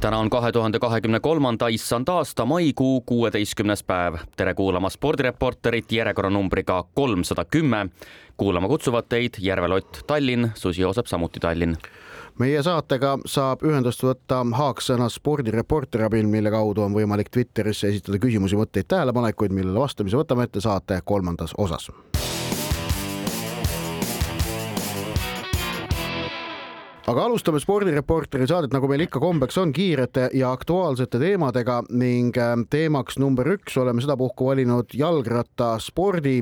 täna on kahe tuhande kahekümne kolmanda issand aasta maikuu kuueteistkümnes päev. tere kuulama spordireporterit järjekorranumbriga kolmsada kümme. kuulama kutsuvad teid Järve Lott Tallinn, Susi Joosep samuti Tallinn meie saatega saab ühendust võtta Haaksõna spordireporteri abil, mille kaudu on võimalik Twitterisse esitada küsimusi, mõtteid, tähelepanekuid, millele vastamise võtame ette saate kolmandas osas aga alustame spordireporteri saadet, nagu meil ikka kombeks on, kiirete ja aktuaalsete teemadega ning ähm, teemaks number üks oleme sedapuhku valinud jalgrattaspordi.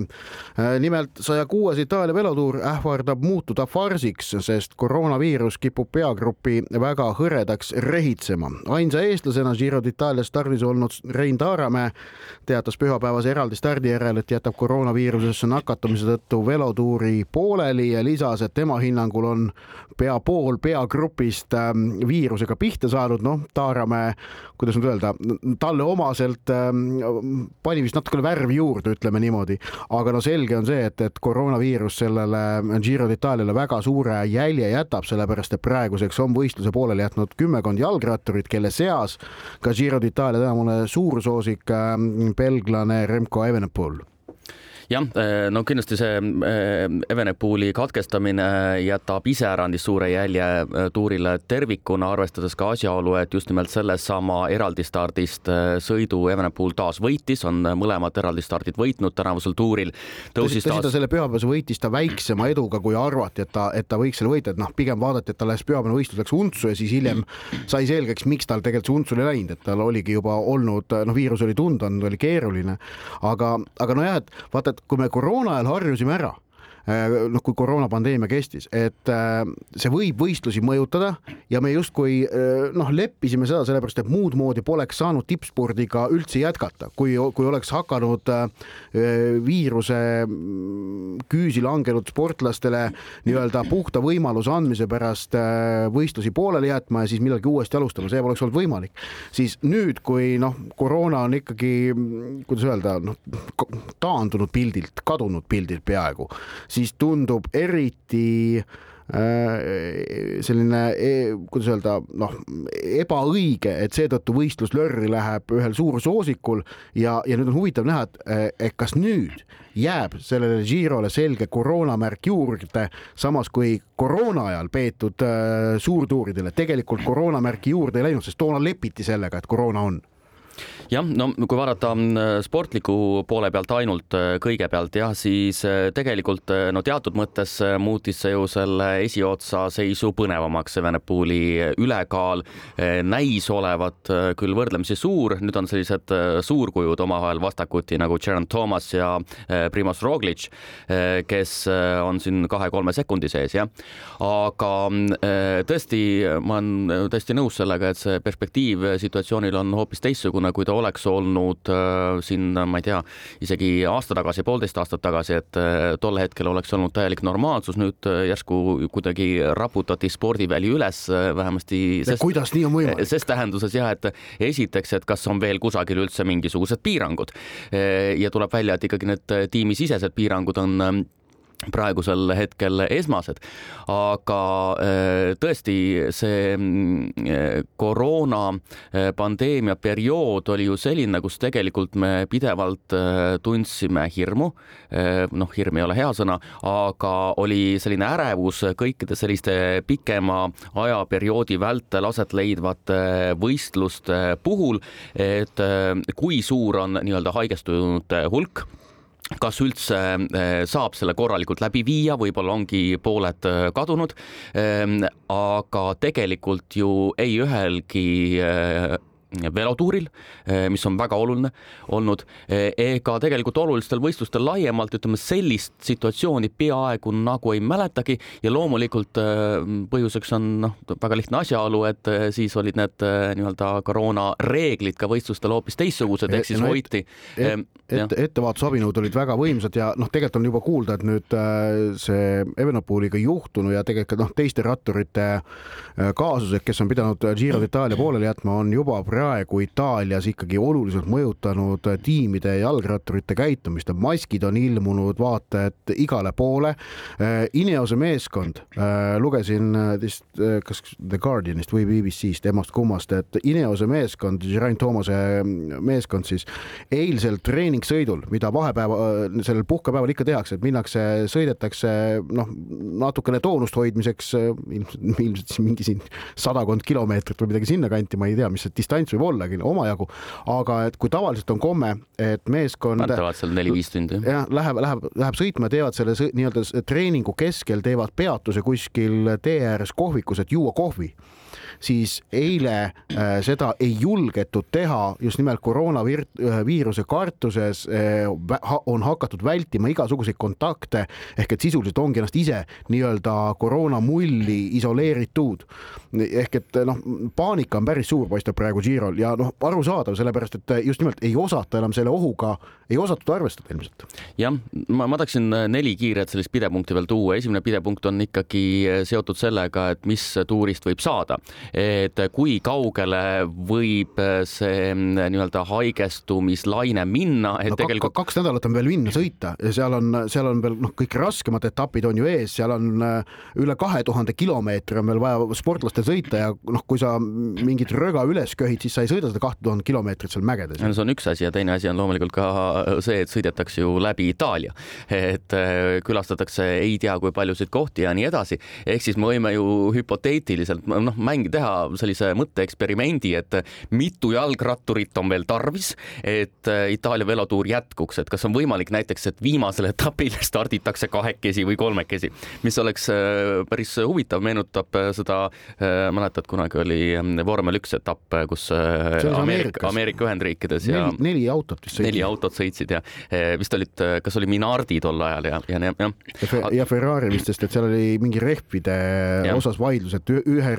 Äh, nimelt saja kuues Itaalia velotuur ähvardab muutuda farsiks, sest koroonaviirus kipub peagrupi väga hõredaks rehitsema. ainsa eestlasena Giro d'Italia stardis olnud Rein Taaramäe teatas pühapäevase eraldi stardi järel, et jätab koroonaviirusesse nakatumise tõttu velotuuri pooleli ja lisas, et tema hinnangul on pea pool pool peagrupist ähm, viirusega pihta saanud, noh, Taaramäe, kuidas nüüd öelda, talle omaselt ähm, pani vist natukene värvi juurde, ütleme niimoodi. aga no selge on see, et, et koroonaviirus sellele Giro d'Italiale väga suure jälje jätab, sellepärast et praeguseks on võistluse pooleli jätnud kümmekond jalgratturit, kelle seas ka Giro d'Itaalia tänavune suursoosik ähm, belglane Remco Evenepoel jah, eh, no kindlasti see eh, Evenepooli katkestamine jätab iseärandis suure jälje eh, tuurile tervikuna, arvestades ka asjaolu, et just nimelt sellesama eraldistardist sõidu Evenepool taas võitis, on mõlemad eraldistardid võitnud tänavusel tuuril. tõsi, tõsi, ta selle pühapäevase võitis ta väiksema eduga, kui arvati, et ta, et ta võiks selle võita, et noh, pigem vaadati, et tal läks pühapäevane võistlus läks untsu ja siis hiljem sai selgeks, miks tal tegelikult see untsu ei läinud, et tal oligi juba olnud, noh, viirus oli tunda oli keeruline, aga, aga nojah, et vaata, et kui me koroona ajal harjusime ära noh, kui koroonapandeemia kestis, et äh, see võib võistlusi mõjutada ja me justkui äh, noh, leppisime seda sellepärast, et muud moodi poleks saanud tippspordiga üldse jätkata, kui, kui oleks hakanud viiruse mm, küüsi langenud sportlastele nii-öelda puhta võimaluse andmise pärast võistlusi pooleli jätma ja siis millalgi uuesti alustama, see poleks olnud võimalik. siis nüüd, kui noh, koroona on ikkagi, kuidas öelda, noh, taandunud pildilt, kadunud pildilt peaaegu siis tundub eriti äh, selline, e-, kuidas öelda, noh, ebaõige, et seetõttu võistlus lörri läheb ühel suursoosikul ja, ja nüüd on huvitav näha, et, et kas nüüd jääb sellele Girole selge koroonamärk juurde, samas kui koroona ajal peetud äh, suurtuuridele. Tegelikult koroonamärki juurde ei läinud, sest toona lepiti sellega, et koroona on jah, no kui vaadata mm, sportliku poole pealt ainult äh, kõigepealt jah, siis äh, tegelikult äh, no teatud mõttes muutis see ju selle esiotsa seisu põnevamaks, see Venepooli ülekaal näis olevat küll võrdlemisi suur, nüüd on sellised suurkujud omavahel vastakuti nagu Geraint Thomas ja Primoz Roglic, kes on siin kahe-kolme sekundi sees jah, aga tõesti, ma olen täiesti nõus sellega, et see perspektiiv situatsioonil on hoopis teistsugune, kui ta oleks olnud äh, siin, ma ei tea, isegi aasta tagasi, poolteist aastat tagasi, et äh, tol hetkel oleks olnud täielik normaalsus, nüüd äh, järsku kuidagi raputati spordiväli üles vähemasti. kuidas nii on võimalik? ses tähenduses jah, et esiteks, et kas on veel kusagil üldse mingisugused piirangud ja tuleb välja, et ikkagi need tiimisisesed piirangud on praegusel hetkel esmased, aga äh, tõesti see äh, koroona äh, periood oli ju selline, kus tegelikult me pidevalt tundsime hirmu. noh, hirm ei ole hea sõna, aga oli selline ärevus kõikide selliste pikema ajaperioodi vältel aset leidvate võistluste puhul, et kui suur on nii-öelda haigestunute hulk kas üldse eh, saab selle korralikult läbi viia, võib-olla ongi pooled eh, kadunud. Ehm, aga tegelikult ju ei ühelgi eh, velotuuril, mis on väga oluline olnud, ega tegelikult olulistel võistlustel laiemalt, ütleme sellist situatsiooni peaaegu nagu ei mäletagi ja loomulikult põhjuseks on noh, väga lihtne asjaolu, et siis olid need nii-öelda koroona reeglid ka võistlustel hoopis teistsugused, ehk siis no, hoiti et, et, ettevaatusabinõud olid väga võimsad ja noh, tegelikult on juba kuulda, et nüüd see Evenepooliga juhtunu ja tegelikult noh, teiste ratturite kaasused, kes on pidanud Giro d'Itaalia pooleli jätma, on juba praegu Itaalias ikkagi oluliselt mõjutanud tiimide ja jalgratturite käitumist. maskid on ilmunud vaata et igale poole. Ineose meeskond, lugesin vist kas The Guardianist või BBC-st, emast-kummast, et Ineose meeskond, Geraint Thoomase meeskond siis eilsel treeningsõidul, mida vahepäeva, sellel puhkepäeval ikka tehakse, et minnakse, sõidetakse noh, natukene toonust hoidmiseks ilmselt, ilmselt siis mingi siin sadakond kilomeetrit või midagi sinnakanti, ma ei tea, mis see distants võib ollagi, omajagu, aga et kui tavaliselt on komme, et meeskond. võtavad seal neli-viis tundi. jah, läheb, läheb, läheb sõitma, teevad selle nii-öelda treeningu keskel, teevad peatuse kuskil tee ääres kohvikus, et juua kohvi siis eile äh, seda ei julgetud teha just nimelt koroonaviiruse äh, kartuses äh, on hakatud vältima igasuguseid kontakte ehk et sisuliselt ongi ennast ise nii-öelda koroonamulli isoleeritud. ehk et noh, paanika on päris suur, paistab praegu Girol ja noh, arusaadav, sellepärast et just nimelt ei osata enam selle ohuga, ei osatud arvestada ilmselt. jah, ma, ma tahaksin neli kiiret sellist pidepunkti veel tuua, esimene pidepunkt on ikkagi seotud sellega, et mis tuurist võib saada et kui kaugele võib see nii-öelda haigestumislaine minna, et no, tegelikult kaks nädalat on veel minna sõita. Ja seal on, seal on veel noh, kõik raskemad etapid on ju ees, seal on äh, üle kahe tuhande kilomeetri on veel vaja sportlastel sõita ja noh, kui sa mingit röga üles köhid, siis sa ei sõida seda kahte tuhandet kilomeetrit seal mägedes. see on üks asi ja teine asi on loomulikult ka see, et sõidetakse ju läbi Itaalia, et äh, külastatakse ei tea kui paljusid kohti ja nii edasi, ehk siis me võime ju hüpoteetiliselt noh, mängi teha sellise mõtteeksperimendi, et mitu jalgratturit on veel tarvis, et äh, Itaalia velotuur jätkuks, et kas on võimalik näiteks, et viimasel etapil starditakse kahekesi või kolmekesi, mis oleks äh, päris huvitav, meenutab äh, seda, mäletad, kunagi oli ähm, vormel üks etapp, kus Ameerika, Ameerika Ühendriikides ja neli, neli autot vist sõitsid. neli autot sõitsid ja vist olid, kas oli Minardi tol ajal ja, ja, ja. ja, Ferrari vist, sest et seal oli mingi rehvide ja. osas vaidlus, et ühe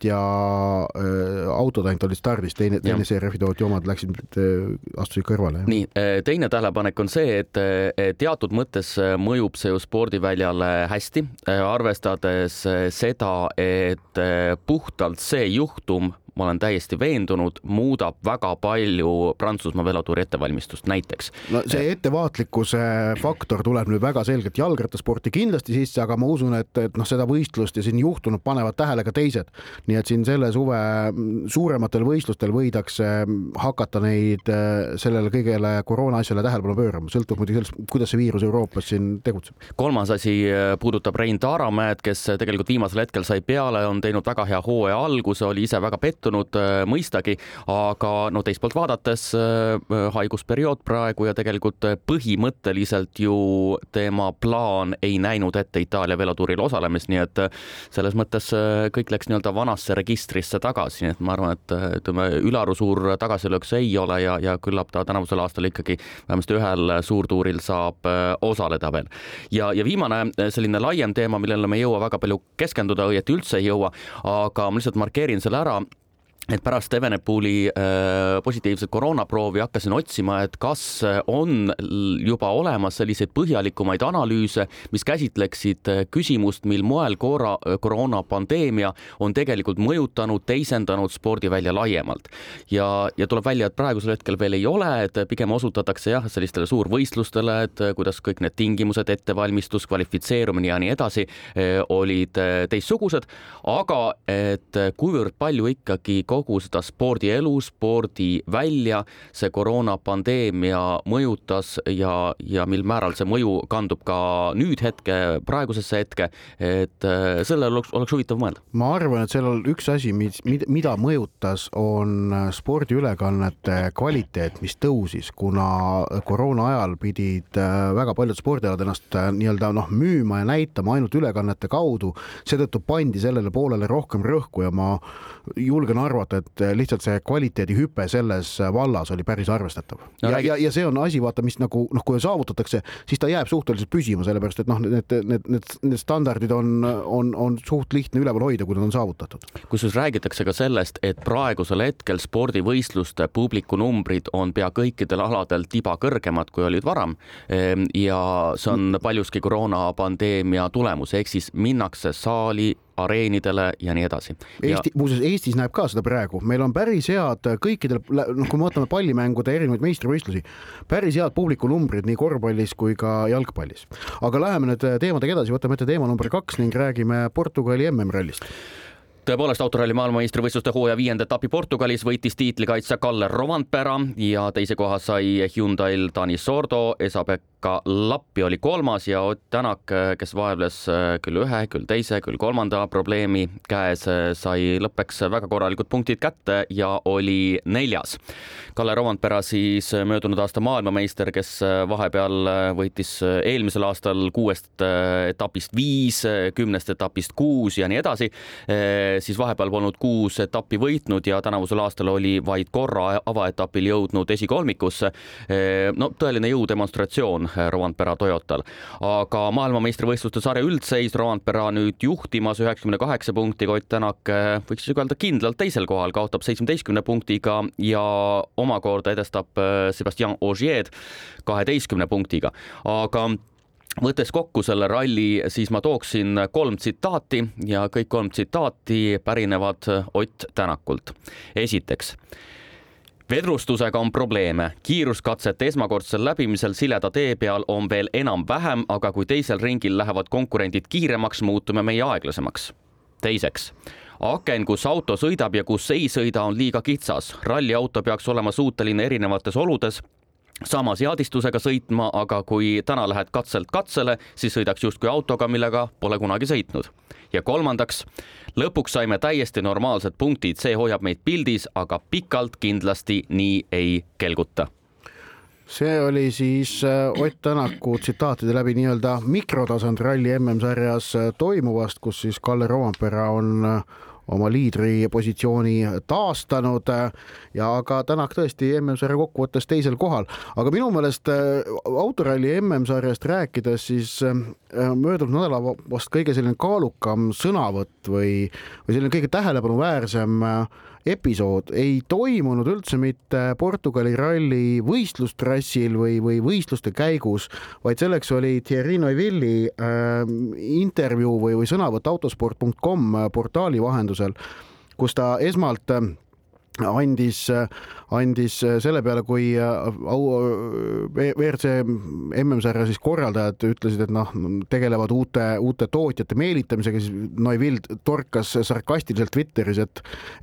rehvitootja ja äh, autod ainult olid stardis, teine, teine CRF-i tootja omad läksid äh,, astusid kõrvale. nii, äh, teine tähelepanek on see, et äh, teatud mõttes äh, mõjub see ju spordiväljale hästi, arvestades seda, et puhtalt see juhtum ma olen täiesti veendunud, muudab väga palju Prantsusmaa velotuuri ettevalmistust näiteks. no see ettevaatlikkuse faktor tuleb nüüd väga selgelt jalgrattasporti kindlasti sisse, aga ma usun, et, et noh, seda võistlust ja siin juhtunut panevad tähele ka teised. nii et siin selle suve suurematel võistlustel võidakse hakata neid sellele kõigele koroona asjale tähelepanu pöörama, sõltub muidugi sellest, kuidas see viirus Euroopas siin tegutseb. kolmas asi äh, puudutab Rein Taaramäed, kes tegelikult viimasel hetkel sai peale, on teinud väga hea hooaja alguse, oli ise väga pettunud muutunud äh, mõistagi, aga no teist poolt vaadates äh, haigusperiood praegu ja tegelikult äh, põhimõtteliselt ju tema plaan ei näinud ette Itaalia velotuuril osalemist, nii et selles mõttes kõik läks nii-öelda vanasse registrisse tagasi, nii et ma arvan, et ütleme, ülearu suur tagasilöök see ei ole ja, ja küllap ta tänavusel aastal ikkagi vähemasti ühel suurtuuril saab osaleda veel. ja, ja viimane selline laiem teema, millele me ei jõua väga palju keskenduda, õieti üldse ei jõua, aga ma lihtsalt markeerin selle ära et pärast Evenepooli äh, positiivset koroonaproovi hakkasin otsima, et kas on juba olemas selliseid põhjalikumaid analüüse, mis käsitleksid äh, küsimust, mil moel korra, koroonapandeemia on tegelikult mõjutanud, teisendanud spordivälja laiemalt. ja, ja tuleb välja, et praegusel hetkel veel ei ole, et pigem osutatakse jah, sellistele suurvõistlustele, et kuidas kõik need tingimused, ettevalmistus, kvalifitseerumine ja nii edasi olid teistsugused, aga et kuivõrd palju ikkagi kogu seda spordielu, spordivälja see koroonapandeemia mõjutas ja, ja mil määral see mõju kandub ka nüüd hetke, praegusesse hetke, et äh, sellele oleks, oleks huvitav mõelda. ma arvan, et sellel üks asi, mis, mida mõjutas, on spordiülekannete kvaliteet, mis tõusis, kuna koroona ajal pidid äh, väga paljud spordialad ennast äh, nii-öelda noh, müüma ja näitama ainult ülekannete kaudu, seetõttu pandi sellele poolele rohkem rõhku ja ma julgen arvata, arvata, et lihtsalt see kvaliteedihüpe selles vallas oli päris arvestatav no,. ja, ja, ja see on asi, vaata, mis nagu noh, kui saavutatakse, siis ta jääb suhteliselt püsima, sellepärast et noh, need, need, need, need standardid on, on, on suht lihtne üleval hoida, kui nad on saavutatud. kusjuures räägitakse ka sellest, et praegusel hetkel spordivõistluste publikunumbrid on pea kõikidel aladel tiba kõrgemad, kui olid varem. Ehm, ja see on paljuski koroonapandeemia tulemus, ehk siis minnakse saali areenidele ja nii edasi. Eesti ja..., muuseas Eestis näeb ka seda praegu, meil on päris head kõikidel, noh, kui me vaatame pallimängude erinevaid meistrivõistlusi, päris head publikunumbrid nii korvpallis kui ka jalgpallis. aga läheme nüüd teemadega edasi, võtame ette teema number kaks ning räägime Portugali MM-rallist tõepoolest autoralli maailmameistrivõistluste hooaja viienda etapi Portugalis võitis tiitlikaitsja Kalle Rovanpera ja teise koha sai Hyundai'l Dani Sordo, Esa-Pekka Lappi oli kolmas ja Ott Tänak, kes vaevles äh, küll ühe, küll teise, küll kolmanda probleemi käes, äh, sai lõppeks väga korralikud punktid kätte ja oli neljas. Kalle Rovanpera siis möödunud aasta maailmameister, kes äh, vahepeal võitis eelmisel aastal kuuest etapist viis, kümnest etapist kuus ja nii edasi siis vahepeal polnud kuus etappi võitnud ja tänavusel aastal oli vaid korra avaetapil jõudnud esikolmikusse. no tõeline jõudemonstratsioon Rovanpera Toyotal, aga maailmameistrivõistluste sarja üldseis Rovanpera nüüd juhtimas üheksakümne kaheksa punktiga, Ott Tänak võiks isegi öelda kindlalt teisel kohal, kaotab seitsmeteistkümne punktiga ja omakorda edestab Sebastian Ogier kaheteistkümne punktiga, aga võttes kokku selle ralli, siis ma tooksin kolm tsitaati ja kõik kolm tsitaati pärinevad Ott Tänakult. esiteks vedrustusega on probleeme, kiiruskatsete esmakordsel läbimisel sileda tee peal on veel enam-vähem, aga kui teisel ringil lähevad konkurendid kiiremaks, muutume meie aeglasemaks. teiseks, aken, kus auto sõidab ja kus ei sõida, on liiga kitsas. ralliauto peaks olema suuteline erinevates oludes sama seadistusega sõitma, aga kui täna lähed katselt katsele, siis sõidaks justkui autoga, millega pole kunagi sõitnud. ja kolmandaks, lõpuks saime täiesti normaalsed punktid, see hoiab meid pildis, aga pikalt kindlasti nii ei kelguta see oli siis äh, Ott Tänaku tsitaatide läbi nii-öelda mikrotasand ralli MM-sarjas äh, toimuvast, kus siis Kalle Roompere on äh, oma liidripositsiooni taastanud. Ja aga Tänak tõesti MM-sarja kokkuvõttes teisel kohal, aga minu meelest äh, autoralli MM-sarjast rääkides, siis äh, möödunud nädala vast kõige selline kaalukam sõnavõtt või, või selline kõige tähelepanuväärsem äh, episood ei toimunud üldse mitte Portugali ralli võistlustrassil või, või võistluste käigus, vaid selleks oli Thierry Neuvilli äh, intervjuu või, või sõnavõtt autosport.com portaali vahendusel, kus ta esmalt äh, andis, andis selle peale, kui au, WRC MM-sarja siis korraldajad ütlesid, et noh, tegelevad uute, uute tootjate meelitamisega, siis Neuvild torkas sarkastiliselt Twitteris, et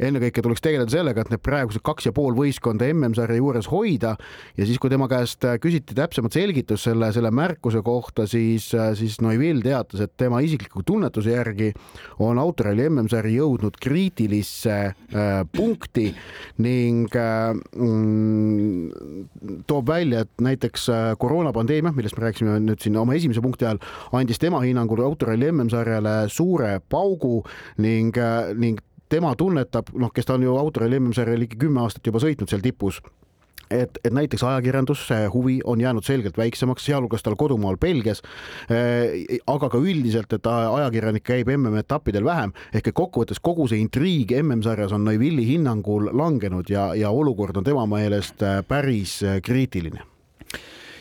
ennekõike tuleks tegeleda sellega, et need praegused kaks ja pool võistkonda MM-sarja juures hoida. Ja siis, kui tema käest küsiti täpsemat selgitust selle, selle märkuse kohta, siis, siis Neuvild teatas, et tema isikliku tunnetuse järgi on autoralli MM-sari jõudnud kriitilisse äh, punkti ning mm, toob välja, et näiteks äh, koroonapandeemia, millest me rääkisime nüüd siin oma esimese punkti ajal, andis tema hinnangul autoralli MM-sarjale suure paugu ning, äh, ning tema tunnetab, noh, kes ta on ju autoralli MM-sarjal ligi kümme aastat juba sõitnud seal tipus et, et näiteks ajakirjanduse huvi on jäänud selgelt väiksemaks, sealhulgas tal kodumaal Belgias. Äh, aga ka üldiselt, et ajakirjanikke käib MM-etappidel vähem ehk et kokkuvõttes kogu see intriig MM-sarjas on Neuvilli hinnangul langenud ja, ja olukord on tema meelest äh, päris äh, kriitiline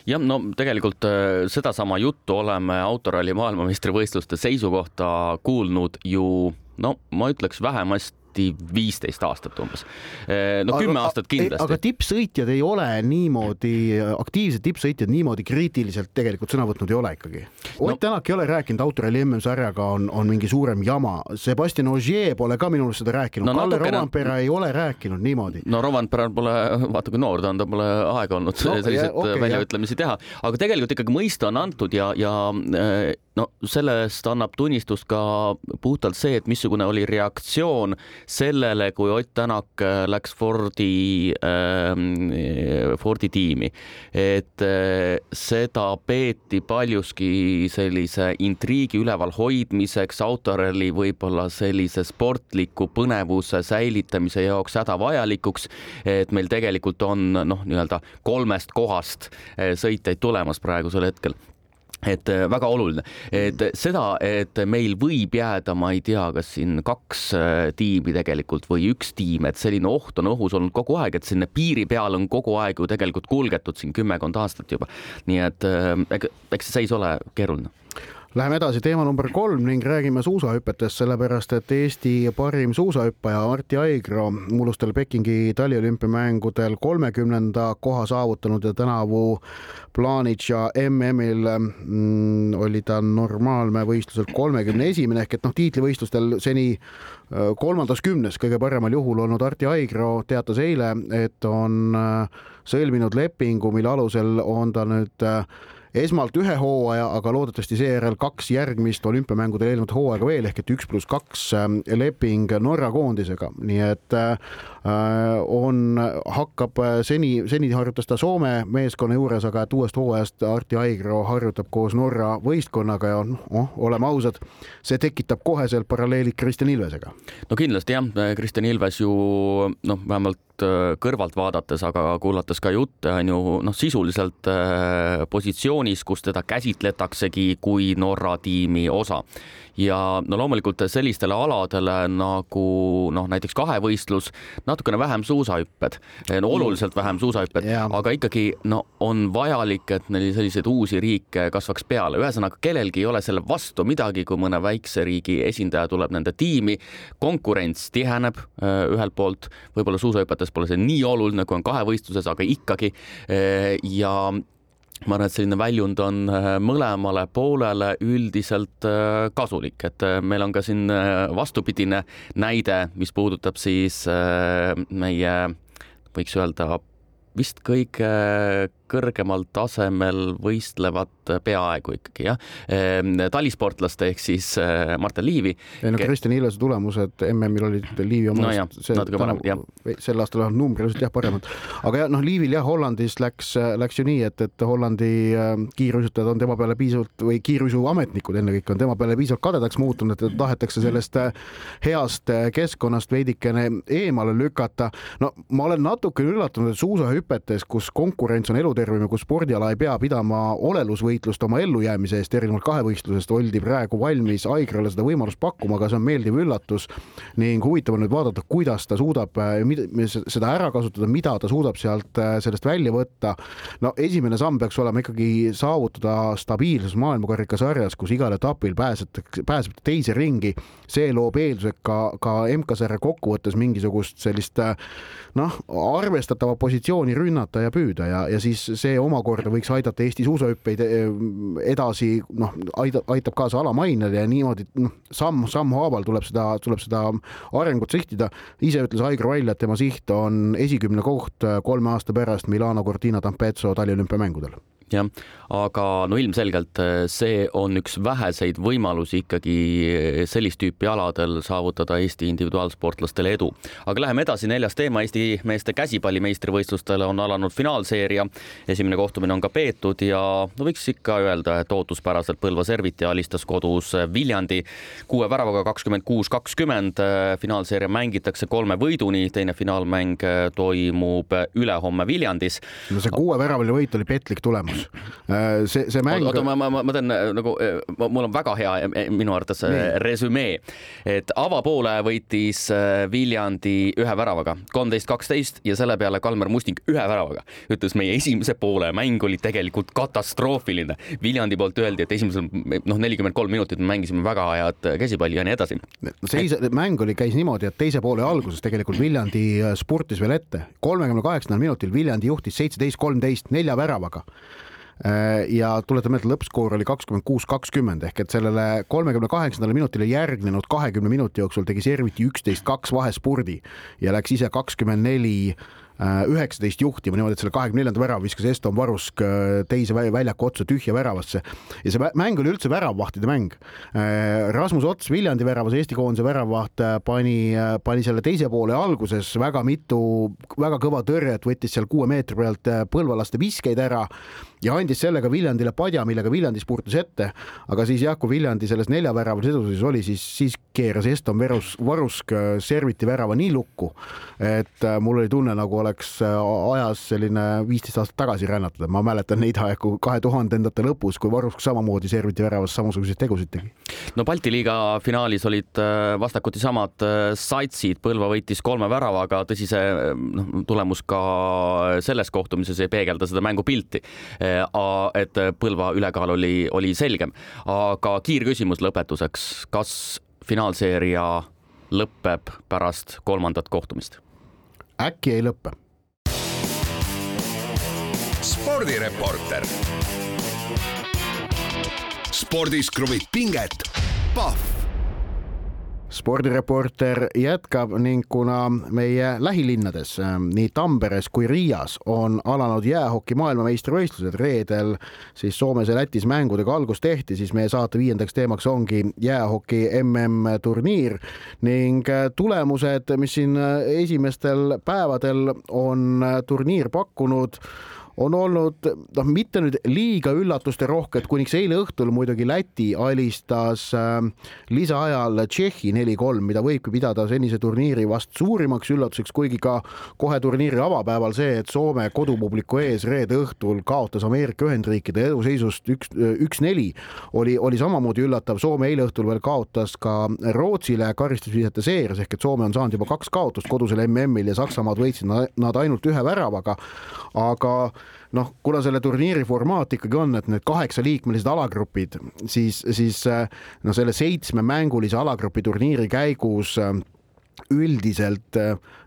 jah, no tegelikult sedasama juttu oleme autoralli maailmameistrivõistluste seisukohta kuulnud ju no ma ütleks vähemasti lahti viisteist aastat umbes. Eh, no kümme aastat kindlasti. aga tippsõitjad ei ole niimoodi, aktiivsed tippsõitjad niimoodi kriitiliselt tegelikult sõna võtnud ei ole ikkagi. Ott no. Tänak ei ole rääkinud autoralli MM-sarjaga on, on mingi suurem jama. Sebastian Ogier pole ka minu arust seda rääkinud no,. Kalle. Rovanpera ei ole rääkinud niimoodi. no Rovanperal pole, vaata kui noor ta on, ta pole aega olnud no, selliseid okay, väljaütlemisi teha, aga tegelikult ikkagi mõista on antud ja, ja äh, no sellest annab tunnistust ka puhtalt see, et missugune oli reaktsioon sellele, kui Ott Tänak äh, läks Fordi äh,, Fordi tiimi. et äh, seda peeti paljuski sellise intriigi üleval hoidmiseks, autoralli võib-olla sellise sportliku põnevuse säilitamise jaoks hädavajalikuks, et meil tegelikult on noh, nii-öelda kolmest kohast äh, sõitjaid tulemas praegusel hetkel et äh, väga oluline, et seda, et meil võib jääda, ma ei tea, kas siin kaks äh, tiimi tegelikult või üks tiim, et selline oht on õhus olnud kogu aeg, et sinna piiri peale on kogu aeg ju tegelikult kulgetud siin kümmekond aastat juba. nii et äh, eks see seis ole keeruline Läheme edasi, teema number kolm ning räägime suusahüpetest, sellepärast et Eesti parim suusahüppaja Martti Aigro mullustel Pekingi taliolümpiamängudel kolmekümnenda koha saavutanud ja tänavu Planitša MM-il mm, oli ta normaalmäevõistlusel kolmekümne esimene ehk et noh, tiitlivõistlustel seni äh, kolmandas kümnes kõige paremal juhul olnud Arti Aigro teatas eile, et on äh, sõlminud lepingu, mille alusel on ta nüüd äh, esmalt ühe hooaja, aga loodetavasti seejärel kaks järgmist olümpiamängudel eelnevat hooaega veel ehk et üks pluss kaks ähm, leping Norra koondisega, nii et äh, on, hakkab äh, seni, seni harjutas ta Soome meeskonna juures, aga et uuest hooajast Arti Aigro harjutab koos Norra võistkonnaga ja noh, oleme ausad, see tekitab koheselt paralleelid Kristjan Ilvesega. no kindlasti jah, Kristjan Ilves ju noh, vähemalt äh, kõrvalt vaadates, aga kuulates ka jutte on ju noh, sisuliselt äh, positsioonis, kus teda käsitletaksegi kui Norra tiimi osa ja no loomulikult sellistele aladele nagu noh, näiteks kahevõistlus, natukene vähem suusahüpped, no oluliselt vähem suusahüpped, aga ikkagi no on vajalik, et neil selliseid uusi riike kasvaks peale, ühesõnaga kellelgi ei ole selle vastu midagi, kui mõne väikse riigi esindaja tuleb nende tiimi, konkurents tiheneb äh, ühelt poolt, võib-olla suusahüpetes pole see nii oluline, kui on kahevõistluses, aga ikkagi. Äh, ja ma arvan, et selline väljund on äh, mõlemale poolele üldiselt äh, kasulik, et äh, meil on ka siin vastupidine näide, mis puudutab siis meie võiks öelda vist kõige kõrgemal tasemel võistlevat peaaegu ikkagi jah, ehm, talisportlaste ehk siis äh, Martin Liivi. ei no Kristjan Ilvese tulemused MM-il olid Liivi omast no jah, natuke parem, jah. sel aastal vähemalt numbriliselt jah, paremad. aga jah, noh, Liivil jah, Hollandis läks, läks ju nii, et, et Hollandi ähm, kiiruisutajad on tema peale piisavalt või kiiruisuametnikud ennekõike on tema peale piisavalt kadedaks muutunud, et tahetakse sellest äh, heast äh, keskkonnast veidikene eemale lükata. no ma olen natukene üllatunud, et suusahüpetes, kus konkurents on elu elutervem ja kus spordiala ei pea pidama olelusvõitlust oma ellujäämise eest, erinevalt kahevõistlusest, oldi praegu valmis Aigrale seda võimalust pakkuma, aga see on meeldiv üllatus ning huvitav on nüüd vaadata, kuidas ta suudab äh, seda ära kasutada, mida ta suudab sealt, äh, sellest välja võtta. no esimene samm peaks olema ikkagi saavutada stabiilsus maailmakarikasarjas, kus igal etapil pääsetakse, pääseb teise ringi. see loob eeldused ka, ka MK-sarja kokkuvõttes mingisugust sellist äh, noh, arvestatavat positsiooni rünnata ja püüda ja, ja siis see omakorda võiks aidata Eesti suusahüppeid eh, edasi, noh, aitab kaasa alamainele ja niimoodi noh, samm sammhaaval tuleb seda, tuleb seda arengut sihtida. ise ütles Aigro välja, et tema siht on esikümne koht kolme aasta pärast Milano Cortina d'Ampezzo taliolümpiamängudel jah, aga no ilmselgelt eh, see on üks väheseid võimalusi ikkagi eh, sellist tüüpi aladel saavutada Eesti individuaalsportlastele edu. aga läheme edasi, neljas teema, Eesti meeste käsipalli meistrivõistlustele on alanud finaalseeria. esimene kohtumine on ka peetud ja no võiks ikka öelda, et ootuspäraselt Põlva Serviti alistas kodus Viljandi kuue väravaga kakskümmend kuus, kakskümmend. finaalseeria mängitakse kolme võiduni, teine finaalmäng toimub ülehomme Viljandis. no see kuueväravaline võit oli petlik tulemus tulemus. Äh, see, see mäng. oota, ma, ma, ma teen äh, nagu, äh, mul on väga hea minu arvates resümee, et avapoole võitis Viljandi ühe väravaga, kolmteist, kaksteist ja selle peale Kalmer Musting ühe väravaga. ütles, meie esimese poole mäng oli tegelikult katastroofiline. Viljandi poolt öeldi, et esimesel noh, nelikümmend kolm minutit me mängisime väga head käsipalli ja nii edasi. seis, mäng oli, käis niimoodi, et teise poole alguses tegelikult Viljandi spurtis veel ette. kolmekümne kaheksandal minutil Viljandi juhtis seitseteist, kolmteist nelja väravaga ja tuletame meelde, lõppskoor oli kakskümmend kuus, kakskümmend ehk et sellele kolmekümne kaheksandale minutile järgnenud kahekümne minuti jooksul tegi Serviti üksteist, kaks vahespurdi ja läks ise kakskümmend neli üheksateist juhtima niimoodi, et selle kahekümne neljanda värava viskas Eston Varusk teise väljaku otsa tühja väravasse ja see mäng oli üldse väravvahtide mäng. Rasmus Ots, Viljandi väravas, Eesti koondise väravvaht pani, pani selle teise poole alguses väga mitu väga kõva tõrjet, võttis seal kuue meetri pealt põlvalaste viskeid ära ja andis sellega Viljandile padja, millega Viljandi spurtas ette, aga siis jah, kui Viljandi selles neljaväravases eduses oli, siis, siis keeras Eston Verus, Varusk äh, serviti värava nii lukku, et äh, mul oli tunne, nagu oleks äh, ajas selline viisteist aastat tagasi rännatud, ma mäletan neid aegu kahe tuhandendate lõpus, kui Varusk samamoodi serviti väravas samasuguseid tegusid tegi. no Balti liiga finaalis olid vastakuti samad satsid, Põlva võitis kolme väravaga, tõsi, see noh, tulemus ka selles kohtumises ei peegelda seda mängupilti et Põlva ülekaal oli, oli selgem. aga kiirküsimus lõpetuseks, kas finaalseeria lõpeb pärast kolmandat kohtumist? äkki ei lõpe. spordireporter. spordis kruvib pinget, Pahv spordireporter jätkab ning kuna meie lähilinnades, ähm, nii Tamperes kui Riias on alanud jäähoki maailmameistrivõistlused, reedel siis Soomes ja Lätis mängudega algust tehti, siis meie saate viiendaks teemaks ongi jäähoki MM-turniir ning äh, tulemused, mis siin äh, esimestel päevadel on äh, turniir pakkunud on olnud noh, mitte nüüd liiga üllatusterohked, kuniks eile õhtul muidugi Läti alistas äh, lisaajal Tšehhi neli-kolm, mida võibki pidada senise turniiri vast suurimaks üllatuseks, kuigi ka kohe turniiri avapäeval see, et Soome kodupubliku ees reede õhtul kaotas Ameerika Ühendriikide eduseisust üks, üks-neli, oli, oli samamoodi üllatav. Soome eile õhtul veel kaotas ka Rootsile karistusvisete seerias ehk et Soome on saanud juba kaks kaotust kodusel MM-il ja Saksamaad võitsid nad ainult ühe väravaga, aga noh, kuna selle turniiri formaat ikkagi on, et need kaheksaliikmelised alagrupid, siis, siis no selle seitsmemängulise alagrupi turniiri käigus üldiselt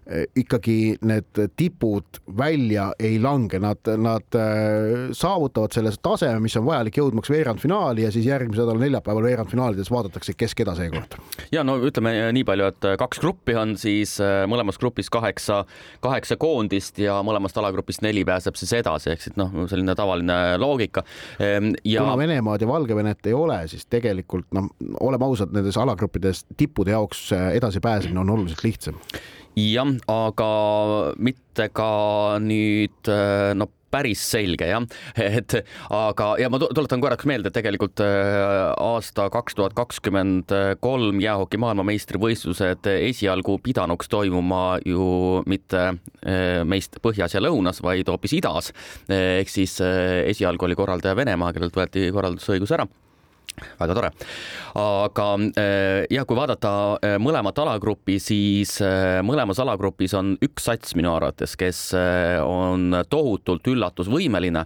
Eh, ikkagi need tipud välja ei lange, nad, nad eh, saavutavad selle taseme, mis on vajalik jõudmaks veerandfinaali ja siis järgmise nädala neljapäeval veerandfinaalides vaadatakse, kes keda seekord. ja no ütleme nii palju, et kaks gruppi on siis eh, mõlemas grupis kaheksa, kaheksa koondist ja mõlemast alagrupist neli pääseb siis edasi, ehk siis noh, selline tavaline loogika. Ehm, ja kuna Venemaad ja Valgevenet ei ole, siis tegelikult noh, oleme ausad, nendes alagruppides tippude jaoks edasipääsemine on oluliselt lihtsam. Jah, aga mitte ka nüüd no päris selge jah, et aga ja ma tuletan korraks meelde, et tegelikult äh, aasta kaks tuhat kakskümmend kolm jäähoki maailmameistrivõistlused esialgu pidanuks toimuma ju mitte äh, meist põhjas ja lõunas, vaid hoopis idas. ehk siis äh, esialgu oli korraldaja Venemaa, kellelt võeti korraldusõigus ära väga tore. aga äh, ja kui vaadata äh, mõlemat alagruppi, siis äh, mõlemas alagrupis on üks sats minu arvates, kes on tohutult üllatusvõimeline.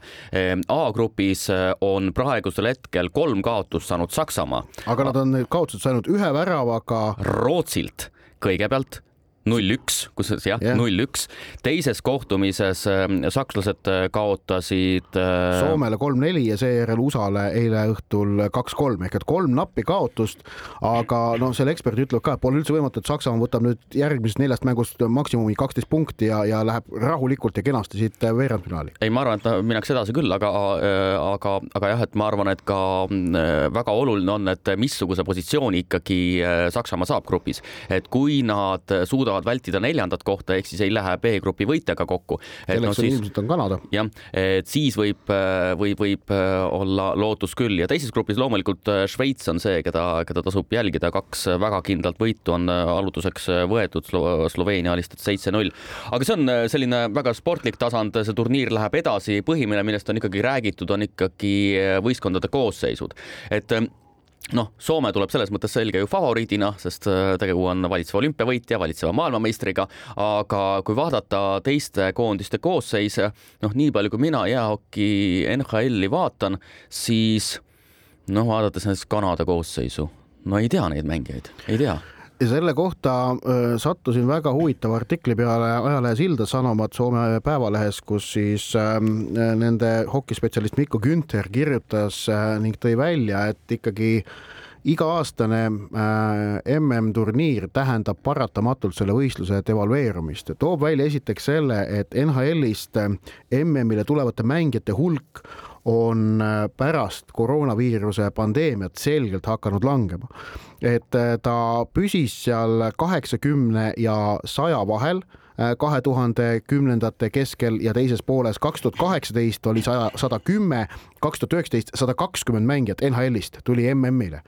A-grupis on praegusel hetkel kolm kaotust saanud Saksamaa. aga nad on kaotused saanud ühe väravaga. Rootsilt kõigepealt null üks, kusjuures jah yeah., null üks. teises kohtumises äh, sakslased äh, kaotasid äh.... Soomele kolm-neli ja seejärel USA-le eile õhtul kaks-kolm ehk et kolm nappi kaotust. aga noh, selle ekspert ütleb ka, et pole üldse võimatu, et Saksamaa võtab nüüd järgmisest neljast mängust maksimumi kaksteist punkti ja, ja läheb rahulikult ja kenasti siit veerandfinaali. ei, ma arvan, et minnakse edasi küll, aga, äh, aga, aga jah, et ma arvan, et ka äh, väga oluline on, et missuguse positsiooni ikkagi Saksamaa saab grupis, et kui nad suudavad suudavad vältida neljandat kohta, ehk siis ei lähe B-grupi võitjaga kokku. selleks no, siis, ilmselt on Kanada. jah, et siis võib, võib, võib olla lootus küll ja teises grupis loomulikult äh, Šveits on see, keda, keda tasub jälgida, kaks väga kindlat võitu on äh, alutuseks äh, võetud Slo, Sloveenia alistatud seitse-null. aga see on selline väga sportlik tasand, see turniir läheb edasi, põhimine, millest on ikkagi räägitud, on ikkagi võistkondade koosseisud, et noh, Soome tuleb selles mõttes selge ju favoriidina, sest äh, tegu on valitseva olümpiavõitja, valitseva maailmameistriga, aga kui vaadata teiste koondiste koosseise, noh, nii palju kui mina jäähoki NHL-i vaatan, siis noh, vaadates näiteks Kanada koosseisu, no ei tea neid mängijaid, ei tea ja selle kohta äh, sattusin väga huvitava artikli peale ajalehes Ilda Sanomat Soome Päevalehes, kus siis äh, nende hokispetsialist Mikko Günther kirjutas äh, ning tõi välja, et ikkagi iga-aastane MM-turniir tähendab paratamatult selle võistluse devalveerumist. toob välja esiteks selle, et NHL-ist MM-ile tulevate mängijate hulk on äh, pärast koroonaviiruse pandeemiat selgelt hakanud langema. et äh, ta püsis seal kaheksakümne ja saja vahel kahe tuhande kümnendate keskel ja teises pooles. kaks tuhat kaheksateist oli saja, sada kümme, kaks tuhat üheksateist sada kakskümmend mängijat NHL-ist tuli MM-ile.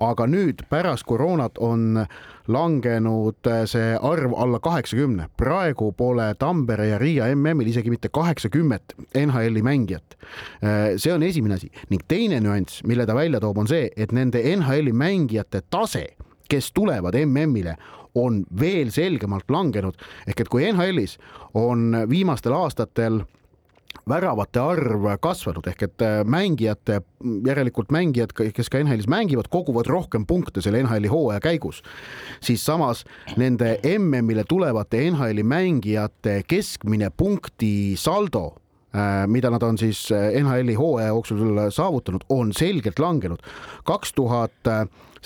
aga nüüd pärast koroonat on langenud äh, see arv alla kaheksakümne. praegu pole Tampere ja Riia MM-il isegi mitte kaheksakümmet NHL-i mängijat. Äh, see on esimene asi ning teine nüanss, mille ta välja toob, on see, et nende NHL-i mängijate tase kes tulevad MM-ile, on veel selgemalt langenud. Ehk et kui NHL-is on viimastel aastatel väravate arv kasvanud ehk et äh, mängijate, järelikult mängijad, kes ka NHL-is mängivad, koguvad rohkem punkte selle NHL-i hooaja käigus, siis samas nende MM-ile tulevate NHL-i mängijate keskmine punkti saldo mida nad on siis äh, NHL-i hooaja jooksul saavutanud, on selgelt langenud. kaks tuhat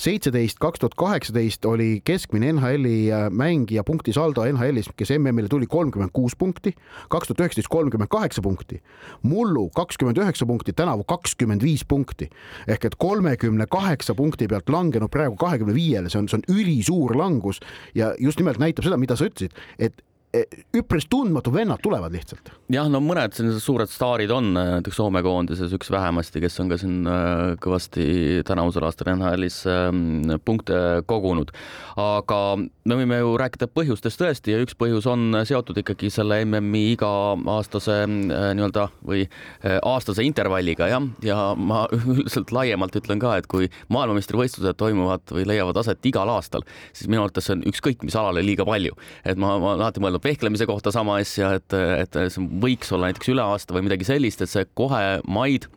seitseteist, kaks tuhat kaheksateist oli keskmine NHL-i äh, mängija punktisaldo NHL-is, kes MM-ile tuli kolmkümmend kuus punkti, kaks tuhat üheksateist kolmkümmend kaheksa punkti, mullu kakskümmend üheksa punkti, tänavu kakskümmend viis punkti. Ehk et kolmekümne kaheksa punkti pealt langenud praegu kahekümne viiele, see on, see on ülisuur langus. Ja just nimelt näitab seda, mida sa ütlesid, et üpris tundmatud vennad tulevad lihtsalt. jah, no mõned sellised suured staarid on, näiteks Soome koondises üks vähemasti, kes on ka siin äh, kõvasti tänavusel aastal NHL-is punkte kogunud. aga me võime ju rääkida põhjustest tõesti ja üks põhjus on seotud ikkagi selle MM-i iga-aastase nii-öelda või aastase intervalliga jah, ja ma üldiselt laiemalt ütlen ka, et kui maailmameistrivõistlused toimuvad või leiavad aset igal aastal, siis minu arvates see on ükskõik mis alale liiga palju, et ma, ma olen alati mõelnud vehklemise kohta sama asja, et, et see võiks olla näiteks üle aasta või midagi sellist, et see kohe maid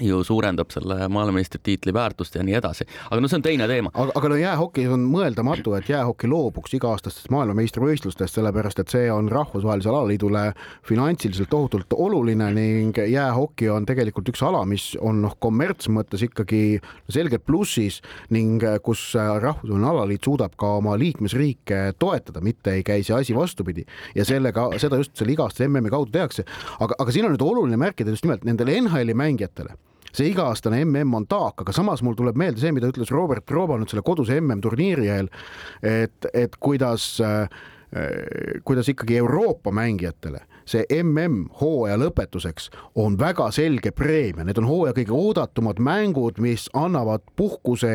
ju suurendab selle maailmameistritiitli väärtust ja nii edasi, aga no see on teine teema. aga, aga no jäähokis on mõeldamatu, et jäähoki loobuks iga-aastastest maailmameistrivõistlustest, sellepärast et see on rahvusvahelisele alaliidule finantsiliselt tohutult oluline ning jäähoki on tegelikult üks ala, mis on noh, kommertsmõttes ikkagi selgelt plussis ning kus rahvusvaheline alaliit suudab ka oma liikmesriike toetada, mitte ei käi see asi vastupidi ja sellega, seda just selle iga-aastase MM-i kaudu tehakse. aga, aga siin on nüüd oluline märkida just nimelt nendele NHL-i mängijatele see iga-aastane MM on taak, aga samas mul tuleb meelde see, mida ütles Robert Rooba nüüd selle koduse MM-turniiri eel, et, et kuidas äh, kuidas ikkagi Euroopa mängijatele see MM hooaja lõpetuseks on väga selge preemia, need on hooaja kõige oodatumad mängud, mis annavad puhkuse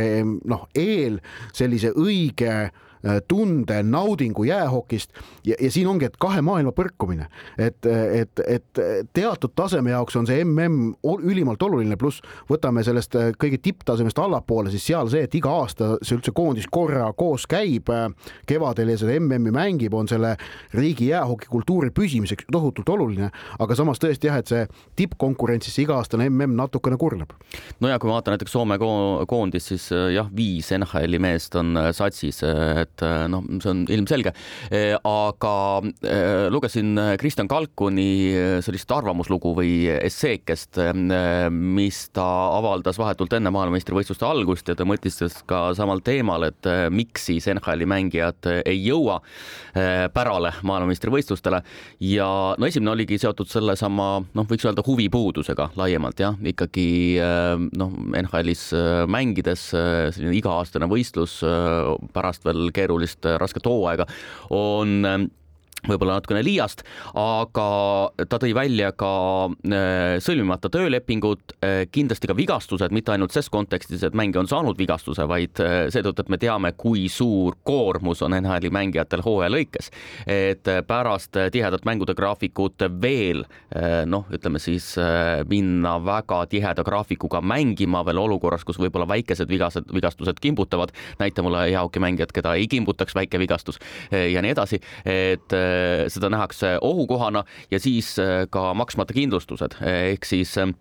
noh, eel sellise õige Äh, tunde, naudingu jäähokist ja, ja siin ongi, et kahe maailma põrkumine, et, et, et teatud taseme jaoks on see mm ülimalt oluline, pluss võtame sellest äh, kõige tipptasemest allapoole, siis seal see, et iga aasta see üldse koondis korra koos käib äh, kevadel ja seda MM-i mängib, on selle riigi jäähokikultuuri püsimiseks tohutult oluline, aga samas tõesti jah, et see tippkonkurentsis see iga-aastane MM natukene kurnab. no ja kui ma vaatan näiteks Soome koondist, siis jah, viis NHL-i meest on satsis et äh, noh, see on ilmselge. Äh, aga äh, lugesin Kristjan Kalkuni sellist arvamuslugu või esseekest, mis ta avaldas vahetult enne maailmameistrivõistluste algust ja ta mõtistas ka samal teemal, et miks siis NHL-i mängijad ei jõua pärale maailmameistrivõistlustele ja no esimene oligi seotud sellesama noh, võiks öelda huvipuudusega laiemalt jah, ikkagi noh, NHL-is mängides selline iga-aastane võistlus pärast veel keerulist rasket hooaega on võib-olla natukene liiast, aga ta tõi välja ka äh, sõlmimata töölepingud, äh, kindlasti ka vigastused, mitte ainult ses kontekstis, et mängija on saanud vigastuse, vaid äh, seetõttu, et me teame, kui suur koormus on NHL-i mängijatel hooaja lõikes. et pärast tihedat mängude graafikut veel noh, ütleme siis minna väga tiheda graafikuga mängima veel olukorras, kus võib-olla väikesed vigased, vigastused kimbutavad, näita mulle hea hokimängijat, keda ei kimbutaks väike vigastus ja nii edasi, et seda nähakse ohukohana ja siis äh, ka maksmata kindlustused ehk siis äh,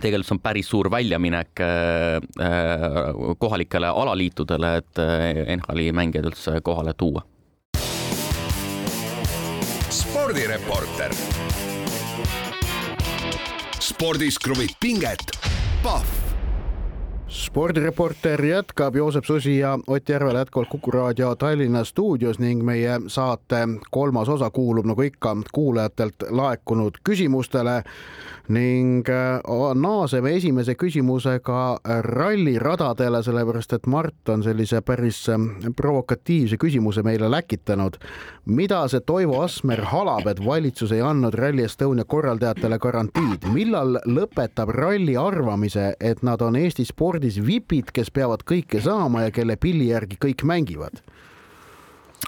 tegelikult see on päris suur väljaminek kohalikele alaliitudele, et NHL-i mängijaid üldse kohale tuua. spordireporter. spordis kruvib pinget, Pahv spordireporter jätkab, Joosep Susi ja Ott Järvel jätkuvalt Kuku raadio Tallinna stuudios ning meie saate kolmas osa kuulub nagu ikka kuulajatelt laekunud küsimustele ning äh, naaseme esimese küsimusega ralliradadele, sellepärast et Mart on sellise päris äh, provokatiivse küsimuse meile läkitanud. mida see Toivo Asmer halab, et valitsus ei andnud Rally Estonia korraldajatele garantiid, millal lõpetab ralli arvamise, et nad on Eesti spordis vipid, kes peavad kõike saama ja kelle pilli järgi kõik mängivad?